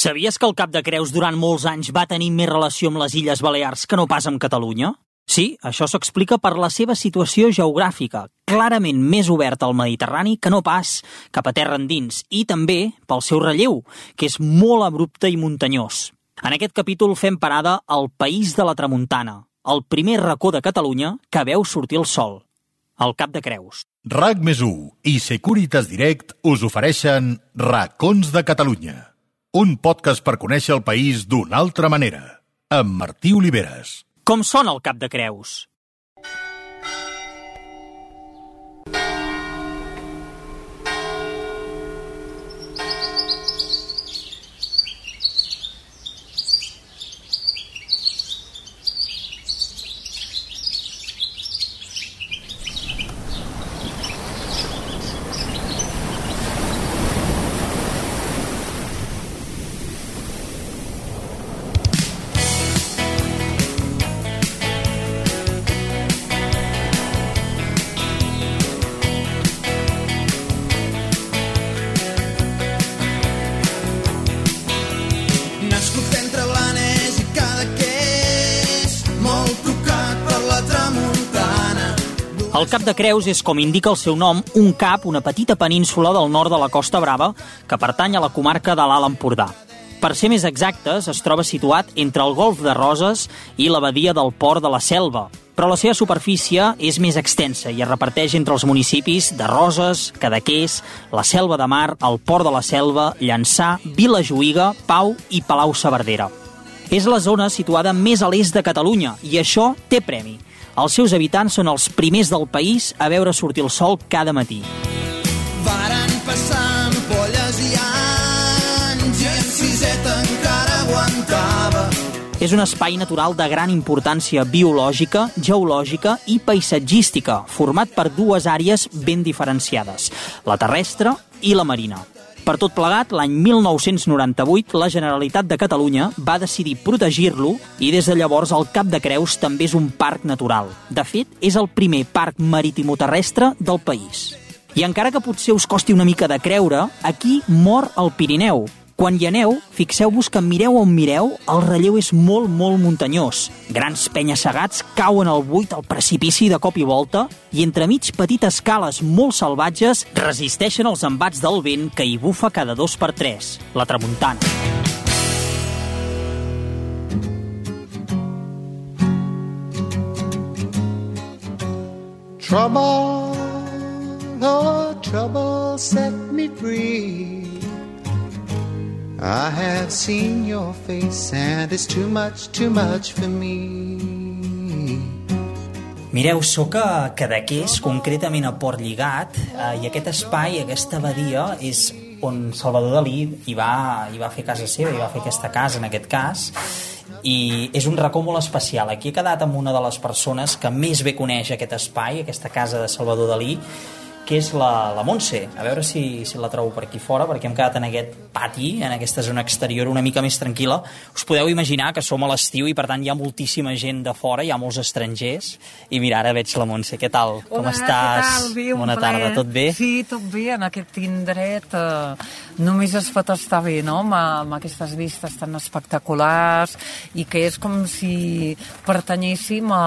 Sabies que el Cap de Creus durant molts anys va tenir més relació amb les Illes Balears que no pas amb Catalunya? Sí, això s'explica per la seva situació geogràfica, clarament més oberta al Mediterrani que no pas cap a terra endins, i també pel seu relleu, que és molt abrupte i muntanyós. En aquest capítol fem parada al País de la Tramuntana, el primer racó de Catalunya que veu sortir el sol, el Cap de Creus. RAC més i Securitas Direct us ofereixen Racons de Catalunya, un podcast per conèixer el país d'una altra manera, amb Martí Oliveres. Com sona el Cap de Creus? El Cap de Creus és, com indica el seu nom, un cap, una petita península del nord de la Costa Brava que pertany a la comarca de l'Alt Empordà. Per ser més exactes, es troba situat entre el Golf de Roses i la badia del Port de la Selva, però la seva superfície és més extensa i es reparteix entre els municipis de Roses, Cadaqués, la Selva de Mar, el Port de la Selva, Llançà, Vila Juïga, Pau i Palau-saverdera. És la zona situada més a l'est de Catalunya i això té premi. Els seus habitants són els primers del país a veure sortir el sol cada matí. Varen passar ampolles i anys i en siseta encara aguantava. És un espai natural de gran importància biològica, geològica i paisatgística, format per dues àrees ben diferenciades, la terrestre i la marina. Per tot plegat, l'any 1998, la Generalitat de Catalunya va decidir protegir-lo i des de llavors el Cap de Creus també és un parc natural. De fet, és el primer parc marítimo-terrestre del país. I encara que potser us costi una mica de creure, aquí mor el Pirineu, quan hi aneu, fixeu-vos que mireu on mireu, el relleu és molt, molt muntanyós. Grans penya-segats cauen al buit al precipici de cop i volta i entremig petites cales molt salvatges resisteixen els embats del vent que hi bufa cada dos per tres, la tramuntana. Trouble, oh, trouble set me free. I have seen your face and it's too much, too much for me. Mireu, sóc a Cadaqués, concretament a Port Lligat, eh, i aquest espai, aquesta abadia, és on Salvador Dalí hi va, hi va fer casa seva, hi va fer aquesta casa, en aquest cas, i és un racó molt especial. Aquí he quedat amb una de les persones que més bé coneix aquest espai, aquesta casa de Salvador Dalí, que és la, la Montse. A veure si, si la trobo per aquí fora, perquè hem quedat en aquest pati, en aquesta zona exterior una mica més tranquil·la. Us podeu imaginar que som a l'estiu i per tant hi ha moltíssima gent de fora, hi ha molts estrangers. I mira, ara veig la Montse. Què tal? Com Hola, estàs? Què tal? Bé, Bona plaer. tarda, tot bé? Sí, tot bé, en aquest indret eh, només es pot estar bé, no?, amb, amb aquestes vistes tan espectaculars i que és com si pertanyéssim a,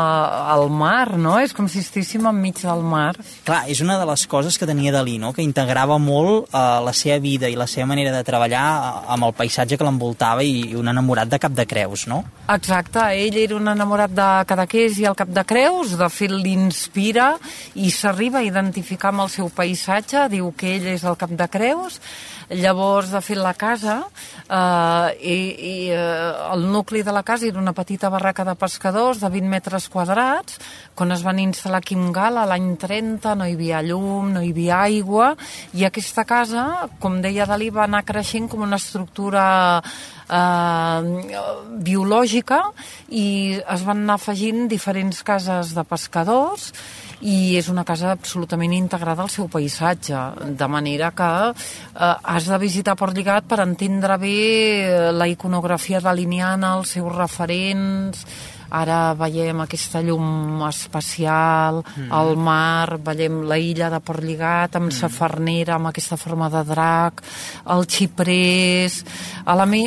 al mar, no? És com si estéssim enmig del mar. Clar, és una de les coses que tenia Dalí, no? que integrava molt eh, la seva vida i la seva manera de treballar eh, amb el paisatge que l'envoltava i, i un enamorat de Cap de Creus, no? Exacte, ell era un enamorat de Cadaqués i el Cap de Creus, de fet l'inspira i s'arriba a identificar amb el seu paisatge, diu que ell és el Cap de Creus, llavors de fet la casa eh, i, i eh, el nucli de la casa era una petita barraca de pescadors de 20 metres quadrats quan es van instal·lar un gala l'any 30 no hi havia llum, no hi havia aigua i aquesta casa, com deia Dalí, va anar creixent com una estructura eh, biològica i es van anar afegint diferents cases de pescadors i és una casa absolutament integrada al seu paisatge, de manera que eh, has de visitar Port Lligat per entendre bé eh, la iconografia daliniana, els seus referents, ara veiem aquesta llum espacial, mm. el mar, veiem la illa de Portlligat amb mm. sa farnera, amb aquesta forma de drac, el xiprers, eleme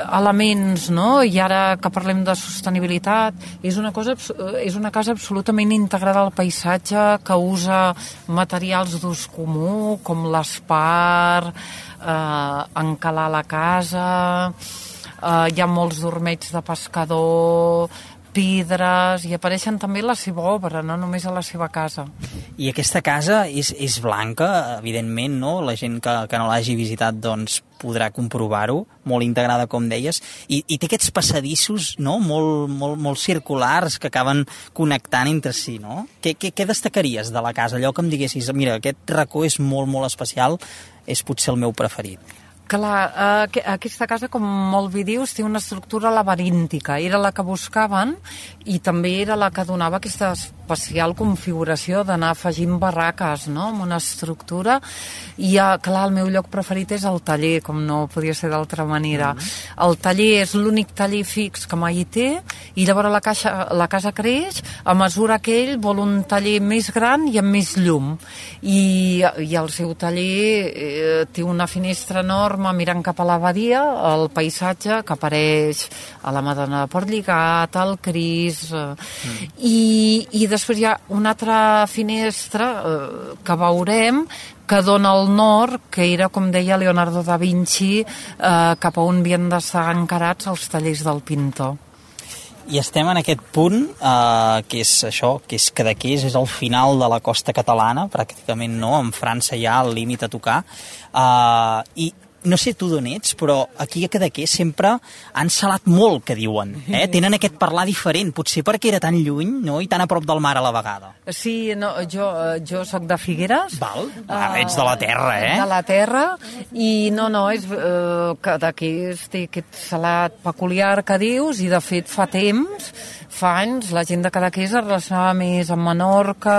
elements, no? I ara que parlem de sostenibilitat, és una, cosa, és una casa absolutament integrada al paisatge que usa materials d'ús comú, com l'espar, eh, encalar la casa, eh, hi ha molts dormeigs de pescador, pedres, i apareixen també la seva obra, no només a la seva casa. I aquesta casa és, és blanca, evidentment, no? La gent que, que no l'hagi visitat doncs, podrà comprovar-ho, molt integrada, com deies, i, i té aquests passadissos no? molt, molt, molt circulars que acaben connectant entre si, no? Què, què, què destacaries de la casa? Allò que em diguessis, mira, aquest racó és molt, molt especial, és potser el meu preferit. Clar, eh, aquesta casa, com molt bé dius, té una estructura laberíntica. Era la que buscaven i també era la que donava aquesta especial configuració d'anar afegint barraques no? amb una estructura. I, eh, clar, el meu lloc preferit és el taller, com no podia ser d'altra manera. Mm -hmm. El taller és l'únic taller fix que mai hi té i llavors la, caixa, la casa creix a mesura que ell vol un taller més gran i amb més llum. I, i el seu taller eh, té una finestra enorme mirant cap a la badia el paisatge que apareix a la Madonna de Port Lligat, al Cris, eh, mm. i, i després hi ha una altra finestra eh, que veurem que dona al nord, que era, com deia Leonardo da Vinci, eh, cap a on havien d'estar encarats els tallers del pintor. I estem en aquest punt, eh, que és això, que és Cadaqués, és el final de la costa catalana, pràcticament no, en França ha el límit a tocar, eh, i no sé tu d'on ets, però aquí a Cadaqués sempre han salat molt, que diuen. Eh? Tenen aquest parlar diferent, potser perquè era tan lluny no? i tan a prop del mar a la vegada. Sí, no, jo, eh, jo sóc de Figueres. Val, ah, ets de la terra, eh? De la terra, i no, no, és, eh, Cadaqués té aquest salat peculiar que dius, i de fet fa temps, fa anys, la gent de Cadaqués es relacionava més amb Menorca,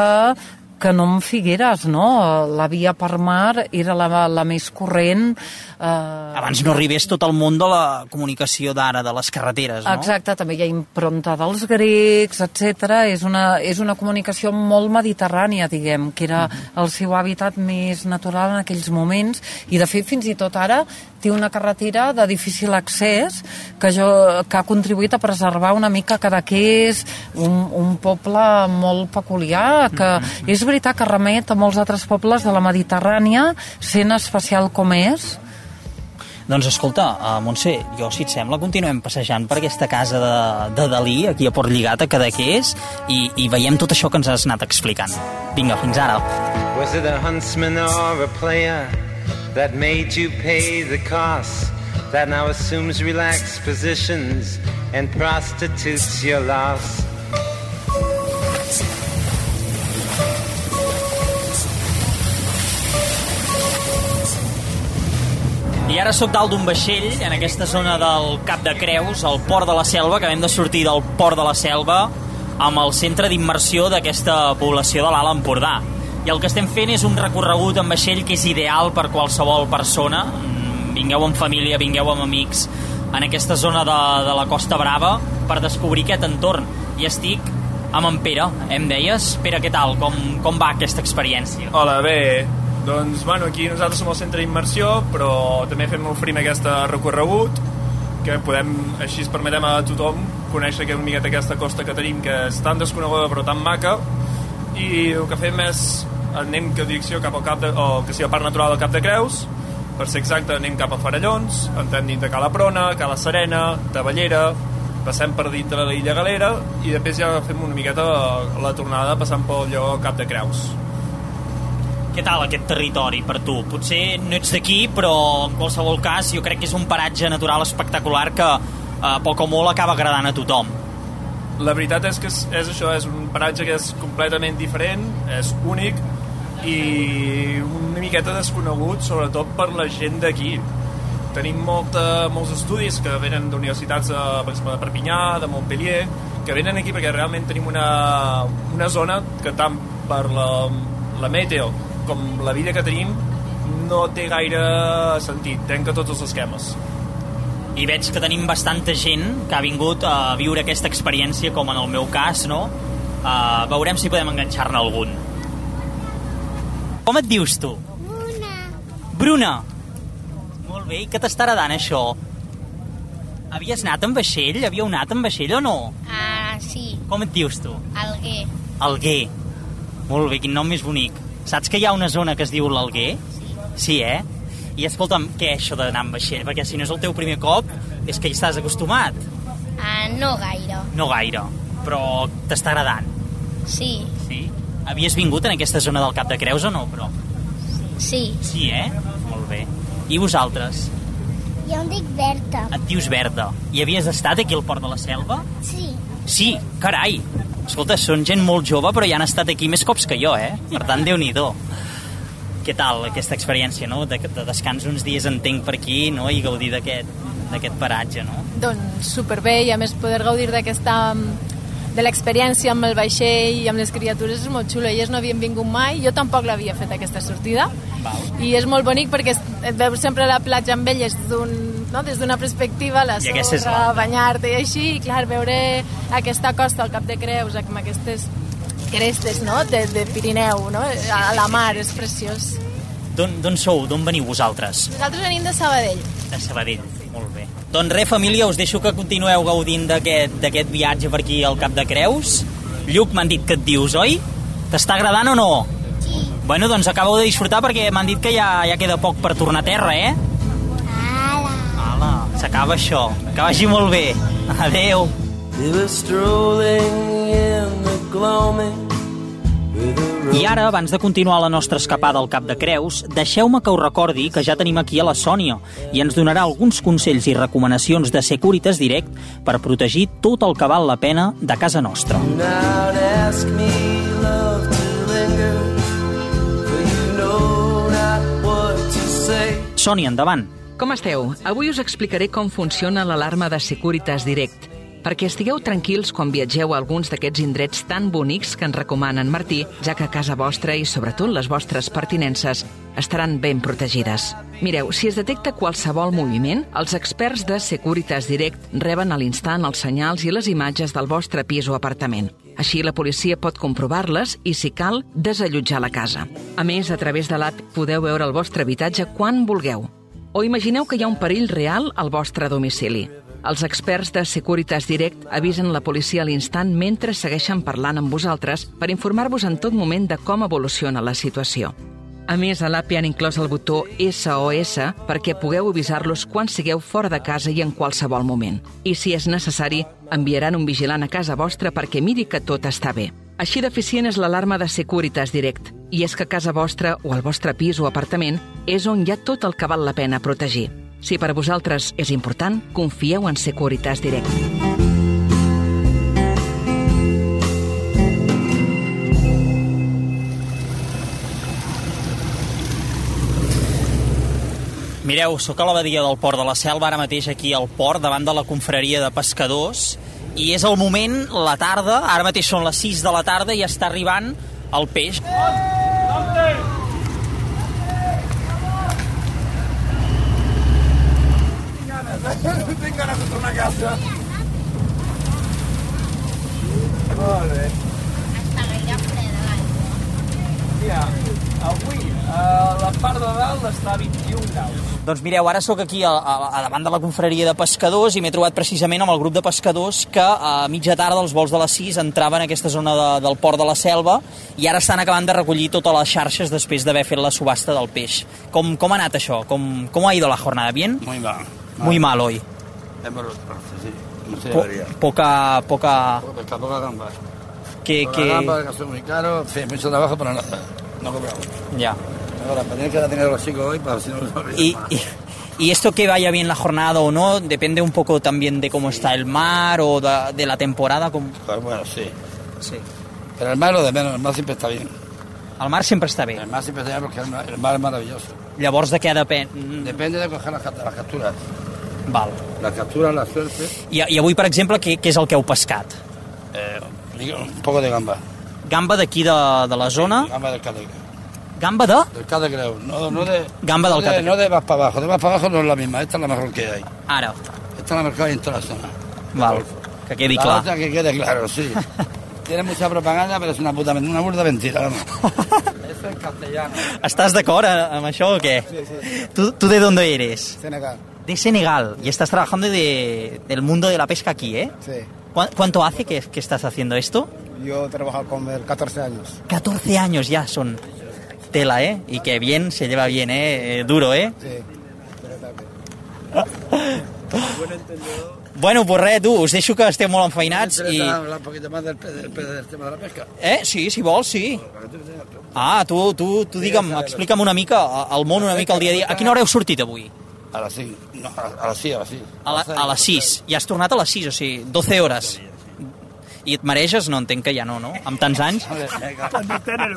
que no amb Figueres, no? La via per mar era la, la més corrent. Eh... Abans no arribés tot el món de la comunicació d'ara, de les carreteres, no? Exacte, també hi ha impronta dels grecs, etc. És, una, és una comunicació molt mediterrània, diguem, que era el seu hàbitat més natural en aquells moments, i de fet fins i tot ara té una carretera de difícil accés que, jo, que ha contribuït a preservar una mica Cadaqués, un, un poble molt peculiar, que mm -hmm. és veritat que remet a molts altres pobles de la Mediterrània, sent especial com és. Doncs escolta, uh, Montse, jo, si et sembla, continuem passejant per aquesta casa de, de Dalí, aquí a Port Lligat, a Cadaqués, i, i veiem tot això que ens has anat explicant. Vinga, fins ara. Was it a huntsman or a player that made you pay the cost that now assumes relaxed positions and prostitutes your loss? Ara sóc dalt d'un vaixell, en aquesta zona del Cap de Creus, al Port de la Selva, que hem de sortir del Port de la Selva amb el centre d'immersió d'aquesta població de l'Alt Empordà. I el que estem fent és un recorregut en vaixell que és ideal per qualsevol persona. Mm, vingueu amb família, vingueu amb amics, en aquesta zona de, de la Costa Brava per descobrir aquest entorn. I estic amb en Pere, em deies? Pere, què tal? Com, com va aquesta experiència? Hola, bé, doncs, bueno, aquí nosaltres som el centre d'immersió, però també fem oferim aquest recorregut, que podem, així es permetem a tothom conèixer una miqueta aquesta costa que tenim, que és tan desconeguda però tan maca, i el que fem és anem que direcció cap al cap de, o que sigui el Parc Natural del Cap de Creus, per ser exacte anem cap a Farallons, entrem dins de Cala Prona, Cala Serena, Tavellera, passem per dintre de l'illa Galera i després ja fem una miqueta la tornada passant pel lloc Cap de Creus. Què tal aquest territori per tu? Potser no ets d'aquí, però en qualsevol cas jo crec que és un paratge natural espectacular que eh, poc o molt acaba agradant a tothom. La veritat és que és, és això, és un paratge que és completament diferent, és únic i una miqueta desconegut, sobretot per la gent d'aquí. Tenim molta, molts estudis que venen d'universitats, de, per exemple, de Perpinyà, de Montpellier, que venen aquí perquè realment tenim una, una zona que tant per la, la meteo com la vida que tenim no té gaire sentit, trenca tots els esquemes. I veig que tenim bastanta gent que ha vingut a viure aquesta experiència, com en el meu cas, no? Uh, veurem si podem enganxar-ne algun. Com et dius tu? Una. Bruna. Molt bé, i què t'està agradant això? Havies anat amb vaixell? Havíeu anat amb vaixell o no? Ah, sí. Com et dius tu? Alguer. Alguer. Molt bé, quin nom més bonic. Saps que hi ha una zona que es diu l'Alguer? Sí, eh? I escolta'm, què això d'anar amb vaixell? Perquè si no és el teu primer cop, és que hi estàs acostumat. Ah, no gaire. No gaire, però t'està agradant. Sí, Sí? Havies vingut en aquesta zona del Cap de Creus o no, però? sí. Sí, eh? Molt bé. I vosaltres? Jo em dic Berta. Et dius Verda. I havies estat aquí al Port de la Selva? Sí. Sí, carai! Escolta, són gent molt jove, però ja han estat aquí més cops que jo, eh? Per tant, déu nhi Què tal aquesta experiència, no? De, de descans uns dies entenc per aquí, no? I gaudir d'aquest paratge, no? Doncs superbé i a més poder gaudir d'aquesta de l'experiència amb el vaixell i amb les criatures és molt xulo. Elles no havien vingut mai, jo tampoc l'havia fet aquesta sortida Val. i és molt bonic perquè et veus sempre a la platja amb elles d'un- no? des d'una perspectiva, la sorra, banyar-te i així, i clar, veure aquesta costa, al Cap de Creus, amb aquestes crestes no? de, de Pirineu, no? a la mar, és preciós. D'on d'on sou? D'on veniu vosaltres? Nosaltres venim de Sabadell. De Sabadell. Molt bé. Doncs res, família, us deixo que continueu gaudint d'aquest d'aquest viatge per aquí al Cap de Creus. Lluc, m'han dit que et dius, oi? T'està agradant o no? Sí. Bueno, doncs acabeu de disfrutar perquè m'han dit que ja, ja queda poc per tornar a terra, eh? S'acaba això. Que vagi molt bé. Adeu. I ara, abans de continuar la nostra escapada al Cap de Creus, deixeu-me que us recordi que ja tenim aquí a la Sònia i ens donarà alguns consells i recomanacions de Securitas Direct per protegir tot el que val la pena de casa nostra. Sònia, endavant. Com esteu? Avui us explicaré com funciona l'alarma de Securitas Direct, perquè estigueu tranquils quan viatgeu a alguns d'aquests indrets tan bonics que ens recomana en Martí, ja que casa vostra i sobretot les vostres pertinences estaran ben protegides. Mireu, si es detecta qualsevol moviment, els experts de Securitas Direct reben a l'instant els senyals i les imatges del vostre pis o apartament. Així la policia pot comprovar-les i, si cal, desallotjar la casa. A més, a través de l'app podeu veure el vostre habitatge quan vulgueu. O imagineu que hi ha un perill real al vostre domicili. Els experts de Securitas Direct avisen la policia a l'instant mentre segueixen parlant amb vosaltres per informar-vos en tot moment de com evoluciona la situació. A més, a l'app hi han inclòs el botó SOS perquè pugueu avisar-los quan sigueu fora de casa i en qualsevol moment. I si és necessari, enviaran un vigilant a casa vostra perquè miri que tot està bé. Així d'eficient és l'alarma de Securitas Direct. I és que casa vostra o el vostre pis o apartament és on hi ha tot el que val la pena protegir. Si per vosaltres és important, confieu en Securitas Direct. Mireu, sóc a la badia del Port de la Selva, ara mateix aquí al port, davant de la confraria de pescadors, i és el moment, la tarda, ara mateix són les 6 de la tarda i està arribant el peix. Tinc ganes de tornar a casa. Molt bé. Està gaire freda l'aigua. Ja, avui a la part de dalt està a 21 graus. Doncs mireu, ara sóc aquí a, a, a davant de la confraria de pescadors i m'he trobat precisament amb el grup de pescadors que a mitja tarda, als vols de les 6, entraven en aquesta zona de, del port de la selva i ara estan acabant de recollir totes les xarxes després d'haver fet la subhasta del peix. Com, com ha anat això? Com, com ha ido la jornada? ¿Bien? Muy mal. Muy mal hoy. Hemos sí. No se Po- debería. poca, poca... Poca, poca gamba. Que, Poca que... gamba, que son muy caro. En fin, mucho trabajo, pero nada. No cobramos. Ya. Ahora, tener que dar dinero a los chicos hoy, para si no olvidan Y, y, y esto que vaya bien la jornada o no, depende un poco también de cómo está el mar o de, de la temporada. Com... Pues bueno, sí. Sí. Pero el mar lo de menos, el mar siempre está bien. El mar sempre està bé. El mar siempre está bien porque el mar, el mar es maravilloso. Llavors de què depèn? Depende de coger las, cap- las capturas. Val. Las capturas, la suerte, I, I avui, per exemple, què, què és el que heu pescat? eh, un poco de gamba. Gamba d'aquí de, de la zona? Gamba del Cádiz. Gamba de? Del Cádiz, creo. No, no de, Gamba del no de, no de más para abajo. De más para abajo no es la misma. Esta es la mejor que hay. Ara. Está en el mercado y en toda la zona. Val, que quedi la clar. otra que quede claro, sí. Tiene mucha propaganda, pero es una puta una burda mentira, vamos. Eso es castellano. Estàs d'acord eh, amb això o què? Sí, sí. ¿Tú, ¿Tú de dónde eres? Senegal, De Senegal. Y estás trabajando de, del mundo de la pesca aquí, ¿eh? sí. ¿Cuá- ¿Cuánto hace que, que estás haciendo esto? Yo trabajo con él 14 años. 14 años ya son. Tela, ¿eh? Y que bien, se lleva bien, ¿eh? Eh, Duro, ¿eh? Sí. Bueno, pues res, tu, us deixo que esteu molt enfeinats ¿Te i... hablar un poquito más del, del, del tema de la pesca? Eh? Sí, si vols, sí. Ah, tu, tu, tu digue'm, explica'm una mica el món, una mica el dia a dia. A quina hora heu sortit avui? A las 5. No, a, las 6, a las 6. A, la, a les 6. Ja has tornat a les 6, o sigui, 12 hores. I et mareges? No, entenc que ja no, no? Amb tants anys?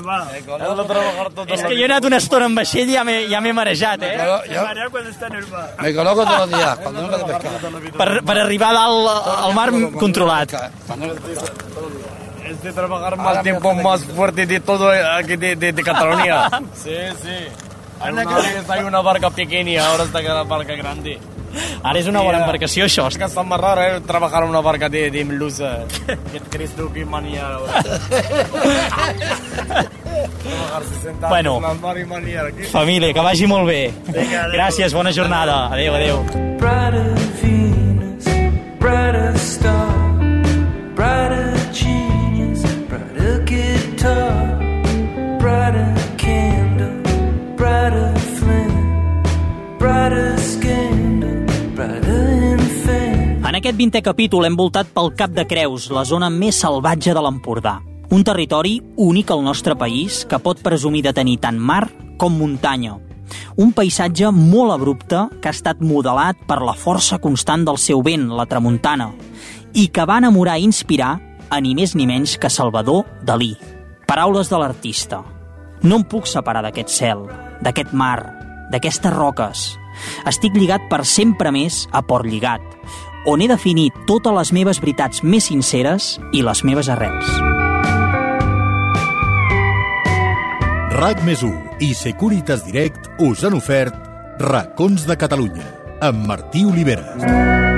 Bar. És que jo he anat una estona en vaixell i ja m'he ja marejat, eh? Cuando está bar. me coloco todos los días cuando vengo de pescar. Per, per arribar dalt al mar controlat. Es de trabajar más tiempo más fuerte de todo aquí de, de, de Cataluña. Sí, sí. Una vez hay una barca pequeña, ahora está la barca grande. Ara és una bona embarcació, això. Es que está más raro eh, trabajar en una barca de, de melusa. ¿Qué crees tú que 60 Bueno. Família, que vagi molt bé. Vinga. Gràcies, bona jornada. Adéu, adéu. Brighter Venus, brighter star, 20è capítol hem voltat pel Cap de Creus, la zona més salvatge de l'Empordà. Un territori únic al nostre país que pot presumir de tenir tant mar com muntanya. Un paisatge molt abrupte que ha estat modelat per la força constant del seu vent, la tramuntana, i que va enamorar i inspirar a ni més ni menys que Salvador Dalí. Paraules de l'artista. No em puc separar d'aquest cel, d'aquest mar, d'aquestes roques. Estic lligat per sempre més a Port Lligat, on he definit totes les meves veritats més sinceres i les meves arrels. RAC més 1 i Securitas Direct us han ofert Racons de Catalunya amb Martí Oliveres.